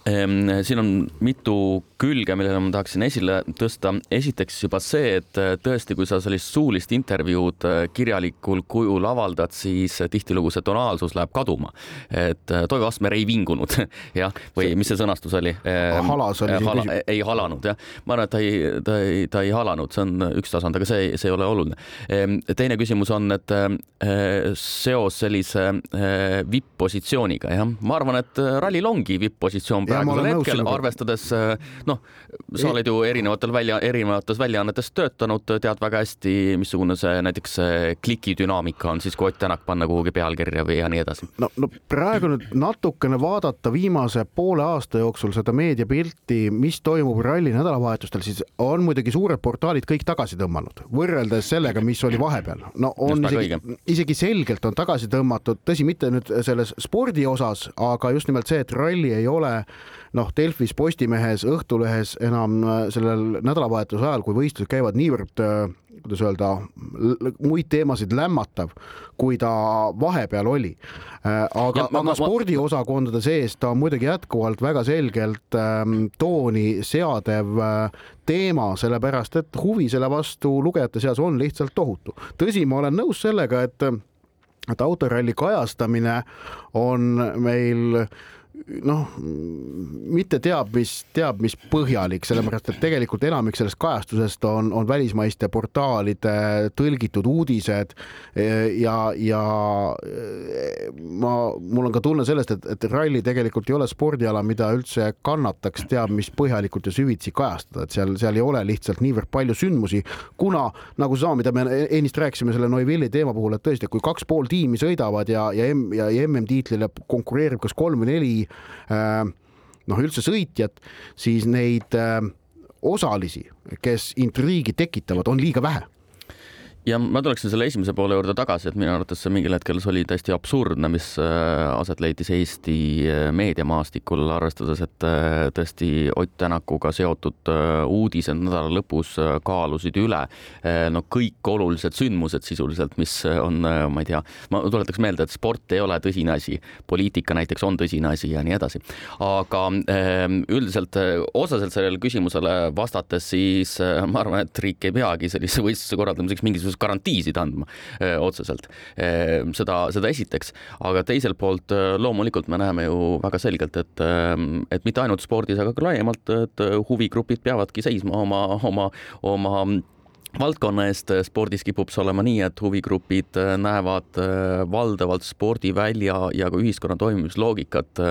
Siin on mitu külge, millele ma tahaksin esile tõsta. esiteks juba see, et äh, tõesti, kui sa sellist suulist intervjuud äh, kirjalikul kujul avaldad, siis äh, tihtilugu see tonaalsus läheb kaduma. et Toivo Asmer ei vingunud jah, või mis see sõnastus oli? Ehm, halas oli hala, ei halanud jah, ma arvan, et ta ei, ta ei, ta ei halanud, see on üks tasand, aga see, see ei ole oluline. Ehm, teine küsimus on, et seos sellise vipp-positsiooniga jah, ma arvan, et rallil ongi vipp-positsioon praegusel hetkel, arvestades noh, sa oled ju erinevatel välja, erinevates väljaannetes töötanud, tead väga hästi, missugune see näiteks klikidünaamika on siis, kui Ott Tänak panna kuhugi pealkirja või ja nii edasi. no, no praegu nüüd natukene vaadata viimase poole aasta jooksul seda meediapilti, mis toimub ralli nädalavahetustel, siis on muidugi suured portaalid kõik tagasi tõmmanud, võrreldes sellega, mis oli vahepeal. no on isegi, isegi selgelt on tagasi tõmmatud, tõsi, mitte nüüd selles spordi osas, aga just nimelt see, et ralli ei ole noh, Delfis, Postimehes, Õhtulehes enam äh, sellel nädalavahetuse ajal, kui võistlused käivad niivõrd äh, kuidas öelda, muid teemasid lämmatav, kui ta vahepeal oli. Äh, aga, aga spordiosakondade sees ta on muidugi jätkuvalt väga selgelt ähm, tooni seadev teema, sellepärast et huvi selle vastu lugejate seas on lihtsalt tohutu. tõsi, ma olen nõus sellega, et et autoralli kajastamine on meil äh, noh, mitte teab mis, teab mis põhjalik, sellepärast et tegelikult enamik sellest kajastusest on, on välismaiste portaalide tõlgitud uudised. Ja, ja ma, mul on ka tunne sellest, et, et ralli tegelikult ei ole spordiala, mida üldse kannataks teab mis põhjalikult ja süvitsi kajastada, et seal, seal ei ole lihtsalt niivõrd palju sündmusi, kuna nagu sama, mida me ennist rääkisime selle Neuvilli teema puhul, et tõesti, kui kaks pool tiimi sõidavad ja, ja ja, ja MM-tiitlile konkureerib kas kolm või neli noh, üldse sõitjat, siis neid äh, osalisi, kes intriigi tekitavad, on liiga vähe ja ma tuleksin selle esimese poole juurde tagasi, et minu arvates see mingil hetkel see oli täiesti absurdne, mis äh, aset leidis Eesti äh, meediamaastikul, arvestades, et äh, tõesti Ott Tänakuga seotud uudised nädala lõpus kaalusid üle no kõik olulised sündmused sisuliselt, mis on, ma ei tea, ma tuletaks meelde, et sport ei ole tõsine asi, poliitika näiteks on tõsine asi ja nii edasi. aga üldiselt otseselt sellele küsimusele vastates, siis ma arvan, et riik ei peagi sellise võistluse korraldamiseks mingisugust mingisugust garantiisid andma öö, otseselt. seda, seda esiteks, aga teiselt poolt loomulikult me näeme ju väga selgelt, et, et mitte ainult spordis, aga ka laiemalt, et huvigrupid peavadki seisma oma, oma, oma valdkonna eest. Spordis kipub see olema nii, et huvigrupid näevad valdavalt spordivälja ja ka ühiskonna toimimisloogikat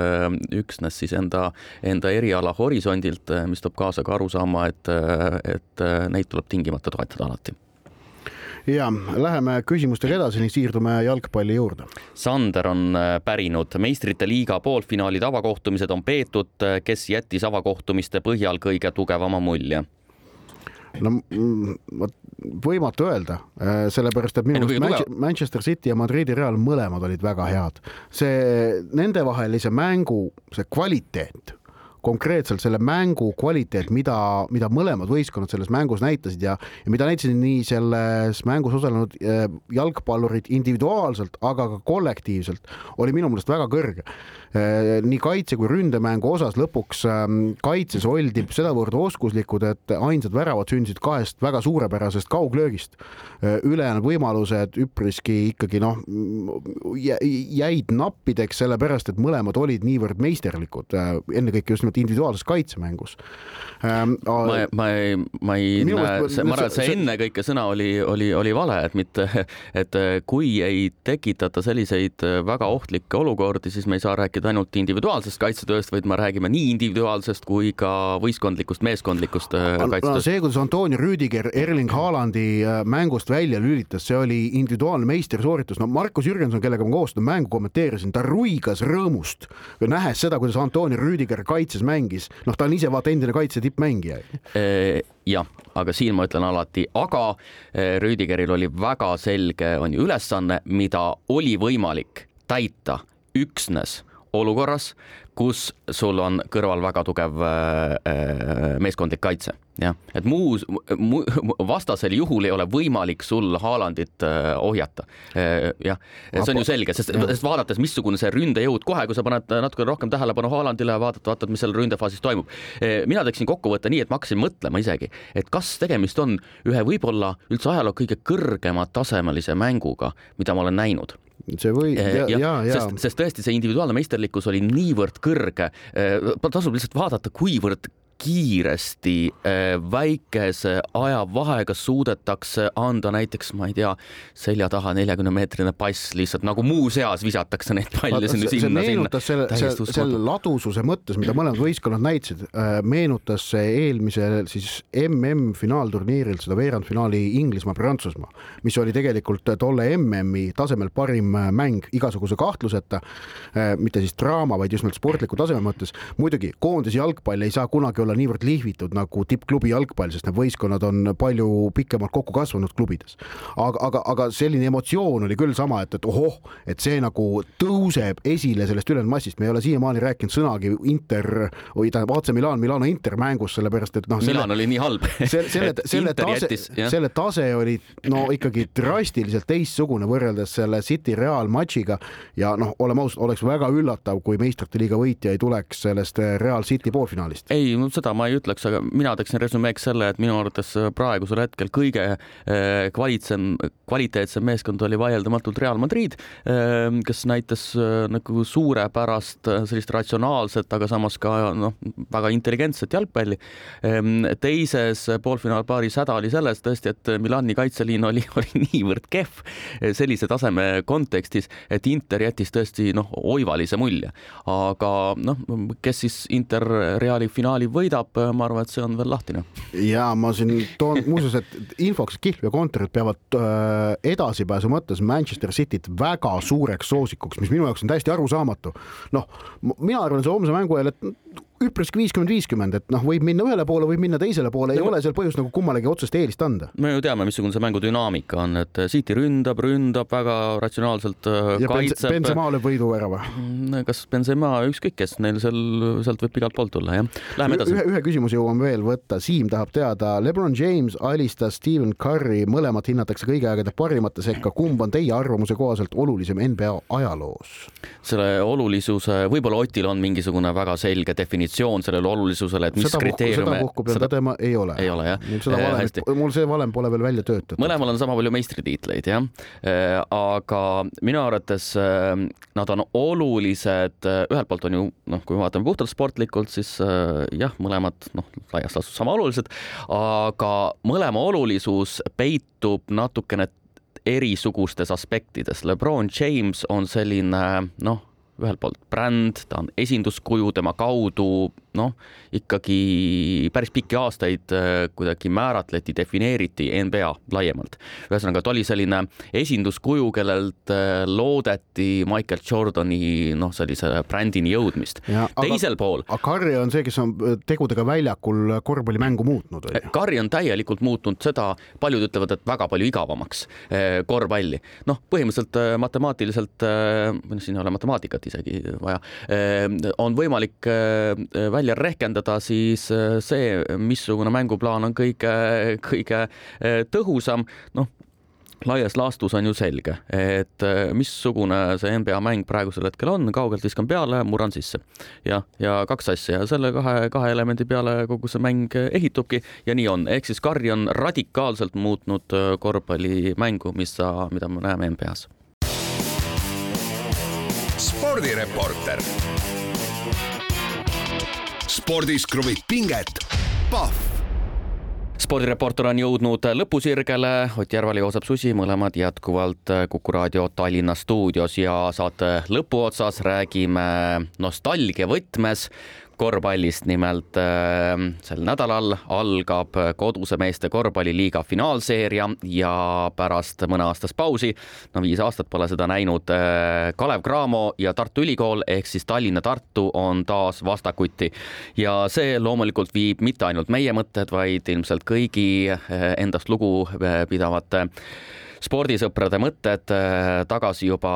üksnes siis enda, enda eriala horisondilt, mis toob kaasa ka arusaama, et, et neid tuleb tingimata toetada alati ja läheme küsimustega edasi ning siirdume jalgpalli juurde. Sander on äh, pärinud, meistrite liiga poolfinaalid avakohtumised on peetud, kes jättis avakohtumiste põhjal kõige tugevama mulje? no vot võimatu öelda, äh, sellepärast et minu arust Manchester City ja Madridi Real mõlemad olid väga head. see nendevahelise mängu, see kvaliteet konkreetselt selle mängu kvaliteet, mida, mida mõlemad võistkonnad selles mängus näitasid ja, ja mida näitasid nii selles mängus osalenud äh, jalgpallurid individuaalselt, aga ka kollektiivselt, oli minu meelest väga kõrge. Äh, nii kaitse kui ründemängu osas lõpuks ähm, kaitses oldi sedavõrd oskuslikud, et ainsad väravad sündisid kahest väga suurepärasest kauglöögist. Äh, ülejäänud võimalused üpriski ikkagi noh, jäid nappideks, sellepärast et mõlemad olid niivõrd meisterlikud, ennekõike just nimelt ainult individuaalses kaitsemängus ähm,. ma, ma ei, ma ei näe, ma arvan, et see ennekõike sõna oli, oli, oli vale, et mitte, et kui ei tekitata selliseid väga ohtlikke olukordi, siis me ei saa rääkida ainult individuaalsest kaitsetööst, vaid me räägime nii individuaalsest kui ka võistkondlikust, meeskondlikust kaitsetööst no,. see, kuidas Antonio Rüüdiger Erling Haalandi äh, mängust välja lülitas, see oli individuaalne meistersooritus. no Markus Jürgenson, kellega ma koos seda mängu kommenteerisin, ta ruigas rõõmust, nähes seda, kuidas Antonio Rüüdiger kaitses mängis. noh, ta on ise vaata endine kaitse tippmängija jah, aga siin ma ütlen alati, aga Rüüdigeril oli väga selge, on ju, ülesanne, mida oli võimalik täita üksnes olukorras, kus sul on kõrval väga tugev äh, äh, meeskondlik kaitse, jah, et muus mu,, vastasel juhul ei ole võimalik sul Haalandit äh, ohjata. jah, see on ju selge, sest, sest vaadates, missugune see ründejõud kohe, kui sa paned natuke rohkem tähelepanu Haalandile vaatad, vaatad, mis seal ründefaasis toimub. mina teeksin kokkuvõtte nii, et ma hakkasin mõtlema isegi, et kas tegemist on ühe võib-olla üldse ajaloo kõige kõrgema tasemelise mänguga, mida ma olen näinud see või ja, ja, ja, ja. sest, sest tõesti see individuaalne meisterlikkus oli niivõrd kõrge, äh, tasub lihtsalt vaadata, kuivõrd kiiresti äh, väikese ajavahega suudetakse anda näiteks, ma ei tea, selja taha neljakümne meetrine pass lihtsalt nagu muuseas visatakse neid palle sinna, sinna. meenutas selle, selle, selle ladususe mõttes, mida mõlemad võistkonnad näitasid, äh, meenutas see eelmisel siis MM-finaalturniiril seda veerandfinaali Inglismaa-Prantsusmaa, mis oli tegelikult tolle MM-i tasemel parim äh, mäng igasuguse kahtluseta. mitte siis draama, vaid just nimelt sportliku taseme mõttes. muidugi koondise jalgpall ei saa kunagi olla niivõrd lihvitud nagu tippklubi jalgpall, sest need võistkonnad on palju pikemalt kokku kasvanud klubides. aga, aga, aga selline emotsioon oli küll sama, et, et ohoh, et see nagu tõuseb esile sellest ülejäänud massist, me ei ole siiamaani rääkinud sõnagi Inter või tähendab AC Milan, Milano Inter mängus, sellepärast et noh. Milan oli nii halb. selle, selle, selle tase, selle tase oli no ikkagi drastiliselt teistsugune võrreldes selle City Real matšiga ja noh, oleme ausad, oleks väga üllatav, kui meistrite liiga võitja ei tuleks sellest Real City poolfinaalist. ei, seda ma ei ütleks, aga mina teeksin resümeeks selle, et minu arvates praegusel hetkel kõige eh, kvaliteetsem, kvaliteetsem meeskond oli vaieldamatult Real Madrid, eh, kes näitas eh, nagu suurepärast sellist ratsionaalset, aga samas ka noh, väga intelligentset jalgpalli. teises poolfinaalpaaris häda oli selles tõesti, et Milani kaitseliin oli, oli niivõrd kehv sellise taseme kontekstis, et Inter jättis tõesti noh, oivalise mulje. aga noh, kes siis Inter Reali finaali võidab, võidab, ma arvan, et see on veel lahtine. ja ma siin toon muuseas, et infoks Kihlve kontorid peavad äh, edasipääsu mõttes Manchester Cityt väga suureks soosikuks, mis minu jaoks on täiesti arusaamatu. noh, mina arvan, see homse mängu ajal, et üpriski viiskümmend, viiskümmend, et noh, võib minna ühele poole, võib minna teisele poole, ei ole seal põhjust nagu kummalegi otsest eelist anda. me ju teame, missugune see mängu dünaamika on, et City ründab, ründab väga ratsionaalselt, äh, kaitseb. Benzema lööb võiduvärava. Mm, kas Benzema, ükskõik kes, neil seal, sealt võib igalt poolt tulla, jah. Läheme edasi. ühe, ühe küsimuse jõuame veel võtta, Siim tahab teada, Lebron James alistas Stephen Curry, mõlemat hinnatakse kõigi aegade parimate sekka, kumb on teie arvamuse kohaselt olulisem NBA ajaloos? selle olulisuse, võib-olla Otil on mingisugune väga selge definitsioon sellele olulisusele, et mis seda kriteeriume. seda puhku pean seda... tõdema, ei ole. ei ole jah? mul seda äh, valemit, mul see valem pole veel välja töötatud. mõlemal on sama palju meistritiitleid jah, äh, aga minu arvates äh, nad on olulised, ühelt poolt on ju noh, kui me vaatame puhtalt sportlikult, siis jah, mõlemad noh, laias laastus sama olulised, aga mõlema olulisus peitub natukene erisugustes aspektides. Lebron James on selline noh ühelt poolt bränd, ta on esinduskuju, tema kaudu noh, ikkagi päris pikki aastaid äh, kuidagi määratleti, defineeriti NBA laiemalt. ühesõnaga, ta oli selline esinduskuju, kellelt äh, loodeti Michael Jordani noh, sellise brändini jõudmist. teisel pool. aga Curry on see, kes on äh, tegudega väljakul korvpallimängu muutnud. Curry on täielikult muutnud seda, paljud ütlevad, et väga palju igavamaks korvpalli. noh, põhimõtteliselt matemaatiliselt, siin ei ole matemaatikat isegi vaja, on võimalik välja välja rehkendada, siis äh, see, missugune mänguplaan on kõige, kõige äh, tõhusam, noh, laias laastus on ju selge, et äh, missugune see NBA mäng praegusel hetkel on, kaugelt viskan peale, murran sisse. jah, ja kaks asja ja selle kahe, kahe elemendi peale kogu see mäng ehitubki ja nii on, ehk siis Kari on radikaalselt muutnud korvpallimängu, mis sa, mida me näeme NBA-s. Spordireporter. Spordis kruvib pinget, Pahv spordireporter on jõudnud lõpusirgele, Ott Järval ja Joosep Susi, mõlemad jätkuvalt Kuku raadio Tallinna stuudios ja saate lõpuotsas räägime nostalgia võtmes korvpallist, nimelt äh, sel nädalal algab koduse meeste korvpalliliiga finaalseeria ja pärast mõneaastast pausi, no viis aastat pole seda näinud, äh, Kalev Cramo ja Tartu Ülikool ehk siis Tallinna-Tartu on taas vastakuti. Ja see loomulikult viib mitte ainult meie mõtted, vaid ilmselt kõigi äh, endast lugu pidavate spordisõprade mõtted äh, tagasi juba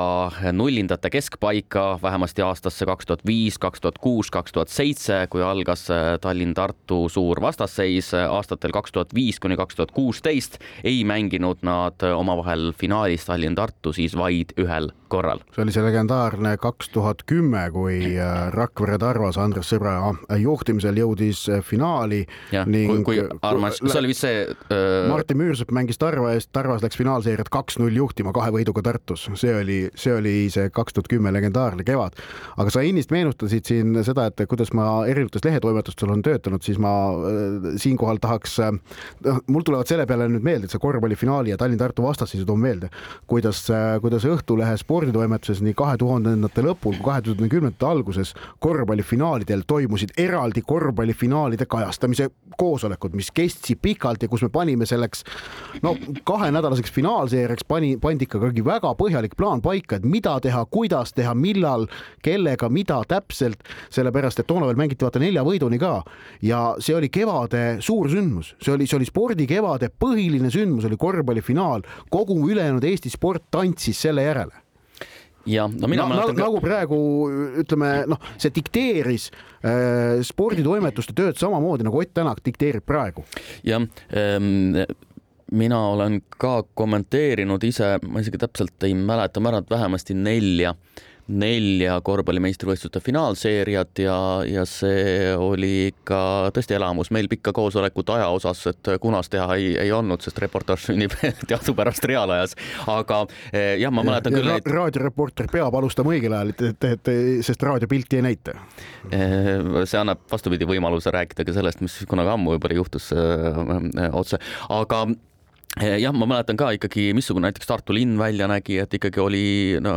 nullindate keskpaika, vähemasti aastasse kaks tuhat viis, kaks tuhat kuus, kaks tuhat seitse, kui algas äh, Tallinn-Tartu suur vastasseis aastatel kaks tuhat viis kuni kaks tuhat kuusteist, ei mänginud nad omavahel finaalis Tallinn-Tartu siis vaid ühel korral. see oli see legendaarne kaks tuhat kümme, kui äh, Rakvere Tarvas Andres Sõbra juhtimisel jõudis finaali. ning kui, kui armas, see oli vist see öö... Martin Müürsepp mängis Tarva eest, Tarvas läks finaalseeria seeriat kaks-null juhtima kahe võiduga Tartus, see oli, see oli see kaks tuhat kümme legendaarne kevad. aga sa ennist meenutasid siin seda, et kuidas ma erinevates lehetoimetustel olen töötanud, siis ma äh, siinkohal tahaks äh,, mul tulevad selle peale nüüd meelde, et see korvpallifinaali ja Tallinn-Tartu vastasseisud toon meelde, kuidas äh,, kuidas Õhtulehe sporditoimetuses nii kahe tuhandendate lõpul kui kahe tuhande kümnendate alguses korvpallifinaalidel toimusid eraldi korvpallifinaalide kajastamise koosolekud, mis kestsid pikalt ja kus me panime selleks no kahenädalaseks finaal finaalseeriaks pani, pandi ikkagi väga põhjalik plaan paika, et mida teha, kuidas teha, millal, kellega, mida täpselt, sellepärast et toona veel mängiti vaata nelja võiduni ka. Ja see oli kevade suur sündmus, see oli, see oli spordikevade põhiline sündmus oli korvpallifinaal, kogu ülejäänud Eesti sport tantsis selle järele. Jah, no mina no, mäletan ka... nagu praegu ütleme, noh, see dikteeris äh, sporditoimetuste tööd samamoodi nagu Ott Tänak dikteerib praegu. jah ähm,, mina olen ka kommenteerinud ise, ma isegi täpselt ei mäleta, ma arvan, et vähemasti nelja, nelja korvpallimeistrivõistluste finaalseeriat ja, ja see oli ikka tõesti elamus. meil pikka koosolekut aja osas, et kunas teha ei, ei olnud, sest reportaaž sünnib teadupärast reaalajas. aga eh, jah, ma mäletan ja, küll. Neid... raadioreporter peab alustama õigel ajal, et, et, sest raadiopilti ei näita. Eh, see annab vastupidi võimaluse rääkida ka sellest, mis kunagi ammu juba juhtus öö, otse, aga Eh, jah, ma mäletan ka ikkagi, missugune näiteks Tartu linn välja nägi, et ikkagi oli, no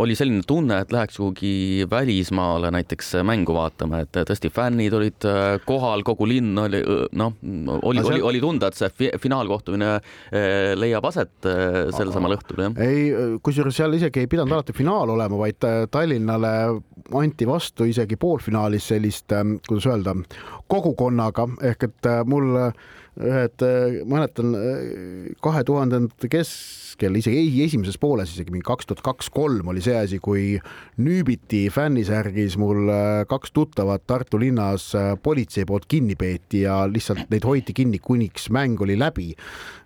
oli selline tunne, et läheks kuhugi välismaale näiteks mängu vaatama, et tõesti fännid olid äh, kohal, kogu linn oli noh, oli, oli, oli tunda, et see finaalkohtumine leiab aset sel samal õhtul, jah. ei, kusjuures seal isegi ei pidanud alati finaal olema, vaid Tallinnale anti vastu isegi poolfinaalis sellist, kuidas öelda, kogukonnaga ehk et mul ühed, äh, mäletan äh, kahe tuhandendate keskel, isegi ei esimeses pooles, isegi mingi kaks tuhat kaks-kolm oli see asi, kui Nüübiti fännisärgis mul äh, kaks tuttavat Tartu linnas politsei poolt kinni peeti ja lihtsalt neid hoiti kinni, kuniks mäng oli läbi.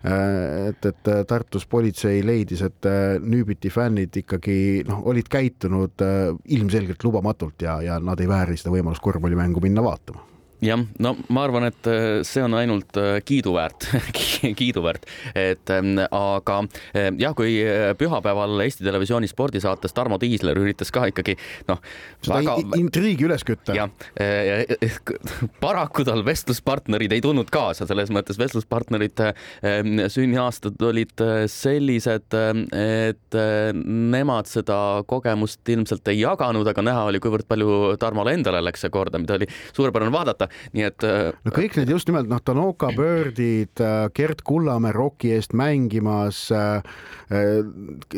et, et Tartus politsei leidis, et Nüübiti fännid ikkagi noh, olid käitunud ilmselgelt lubamatult ja, ja nad ei vääri seda võimalust korvpallimängu minna vaatama jah, no ma arvan, et äh, see on ainult äh, kiiduväärt kiiduväärt, et ähm, aga äh, jah, kui pühapäeval Eesti Televisiooni spordisaates Tarmo Tiisler üritas ka ikkagi noh, väga intriigi üles kütta. jah, paraku tal vestluspartnerid ei tulnud kaasa, selles mõttes vestluspartnerite ähm, sünniaastad olid sellised, et nemad seda kogemust ilmselt ei jaganud, aga näha oli, kuivõrd palju Tarmole endale läks see korda, mida oli suurepärane vaadata nii et. Äh, no kõik need just nimelt noh, Tanoka Birdid, äh, Gerd Kullamäe Rocki eest mängimas, äh,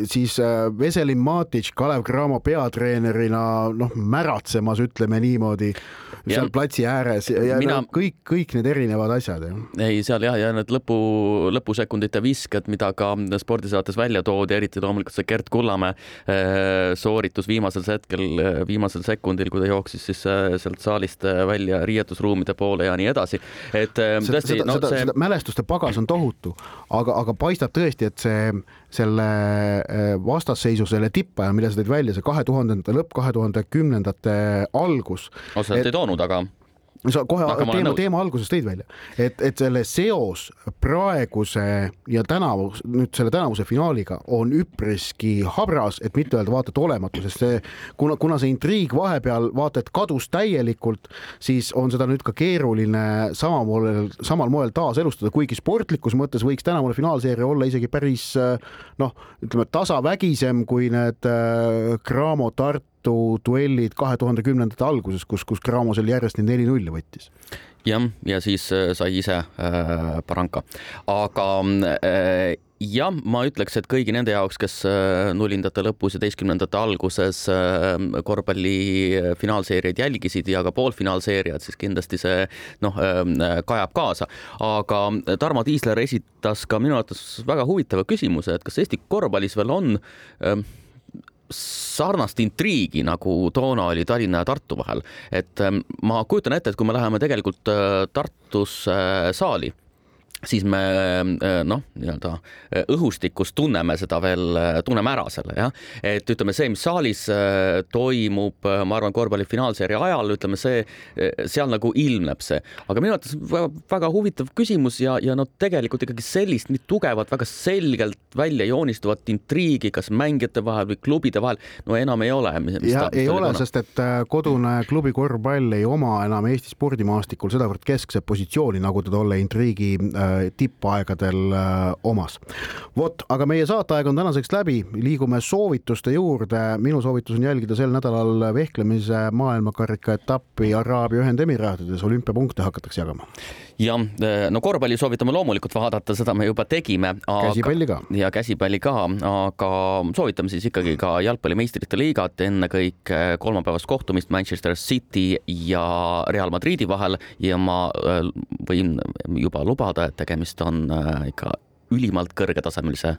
siis Veselin Matic Kalev Cramo peatreenerina noh, märatsemas, ütleme niimoodi seal ja, platsi ääres ja, ja mina... no, kõik, kõik need erinevad asjad. ei, seal jah, ja need lõpu, lõpusekundite visked, mida ka spordisaates välja toodi, eriti loomulikult see Gerd Kullamäe sooritus viimasel hetkel, viimasel sekundil, kui ta jooksis siis sealt saalist välja riietusruumi ruumide poole ja nii edasi. et äh, tõesti, seda, no seda, see. mälestuste pagas on tohutu, aga, aga paistab tõesti, et see, selle äh, vastasseisu, selle tippajal, mille sa tõid välja, see kahe tuhandendate lõpp, kahe tuhande kümnendate algus. otseselt ei toonud, aga sa kohe teema, teema alguses tõid välja, et, et selle seos praeguse ja tänavu, nüüd selle tänavuse finaaliga on üpriski habras, et mitte öelda vaata et olematu, sest see, kuna, kuna see intriig vahepeal vaata et kadus täielikult, siis on seda nüüd ka keeruline samal moel, samal moel taaselustada, kuigi sportlikus mõttes võiks tänavune finaalseeria olla isegi päris noh, ütleme tasavägisem kui need äh, Cramo Tartu Tartu duellid kahe tuhande kümnendate alguses, kus, kus Cramo seal järjest neid neli-nulli võttis jah, ja siis äh, sai ise äh, Baranka, aga äh, jah, ma ütleks, et kõigi nende jaoks, kes äh, nullindate lõpus ja teistkümnendate alguses äh, korvpalli finaalseeriaid jälgisid ja ka poolfinaalseeriad, siis kindlasti see noh, kajab kaasa. aga Tarmo Tiisler esitas ka minu arvates väga huvitava küsimuse, et kas Eesti korvpallis veel on sarnast intriigi, nagu toona oli Tallinna ja Tartu vahel. et ähm, ma kujutan ette, et kui me läheme tegelikult äh, Tartusse äh, saali siis me äh, noh, nii-öelda äh, õhustikus tunneme seda veel, äh, tunneme ära selle jah, et ütleme, see, mis saalis toimub, ma arvan, korvpalli finaalseeria ajal, ütleme see, seal nagu ilmneb see, aga minu arvates väga, väga huvitav küsimus ja, ja noh, tegelikult ikkagi sellist nii tugevat, väga selgelt välja joonistuvat intriigi, kas mängijate vahel või klubide vahel, no enam ei ole. ja ei ole, sest et kodune klubi korvpall ei oma enam Eesti spordimaastikul sedavõrd keskset positsiooni, nagu ta tolle intriigi äh, tippaegadel äh, omas. vot, aga meie saateaeg on tänaseks läbi, liigume soovituste juurde. minu soovitus on jälgida sel nädalal vehklemise maailmakarika etappi Araabia Ühendemiraatides, olümpiapunkte hakatakse jagama. Jah, no korvpalli soovitame loomulikult vaadata, seda me juba tegime. käsipalli ka. ja käsipalli ka, aga soovitame siis ikkagi ka jalgpalli meistrite liigat, ennekõike kolmapäevast kohtumist Manchester City ja Real Madridi vahel ja ma äh, võin juba lubada, et tegemist on äh, ikka ülimalt kõrgetasemelise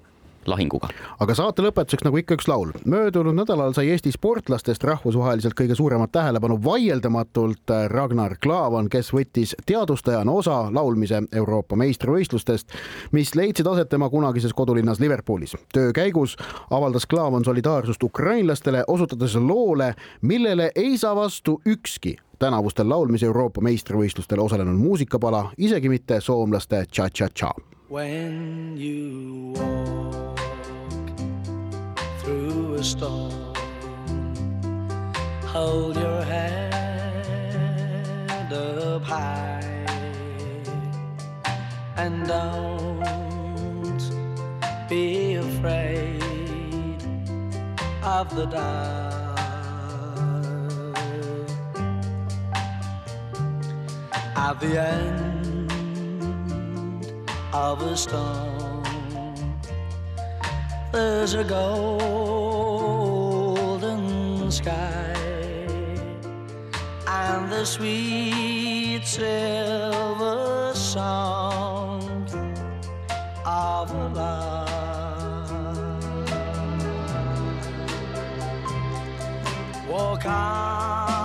lahinguga. aga saate lõpetuseks nagu ikka üks laul. möödunud nädalal sai Eesti sportlastest rahvusvaheliselt kõige suuremat tähelepanu vaieldamatult Ragnar Klavan, kes võttis teadustajana osa laulmise Euroopa meistrivõistlustest, mis leidsid aset tema kunagises kodulinnas Liverpoolis. töö käigus avaldas Klavan solidaarsust ukrainlastele, osutades loole, millele ei saa vastu ükski tänavustel laulmise Euroopa meistrivõistlustel osalenud muusikapala, isegi mitte soomlaste Cha-Cha-Cha. When you walk a storm, hold your head up high and don't be afraid of the dark. At the end of a storm, there's a golden sky and the sweet silver sound of love. Walk on.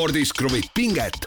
Spordis kruvib pinget,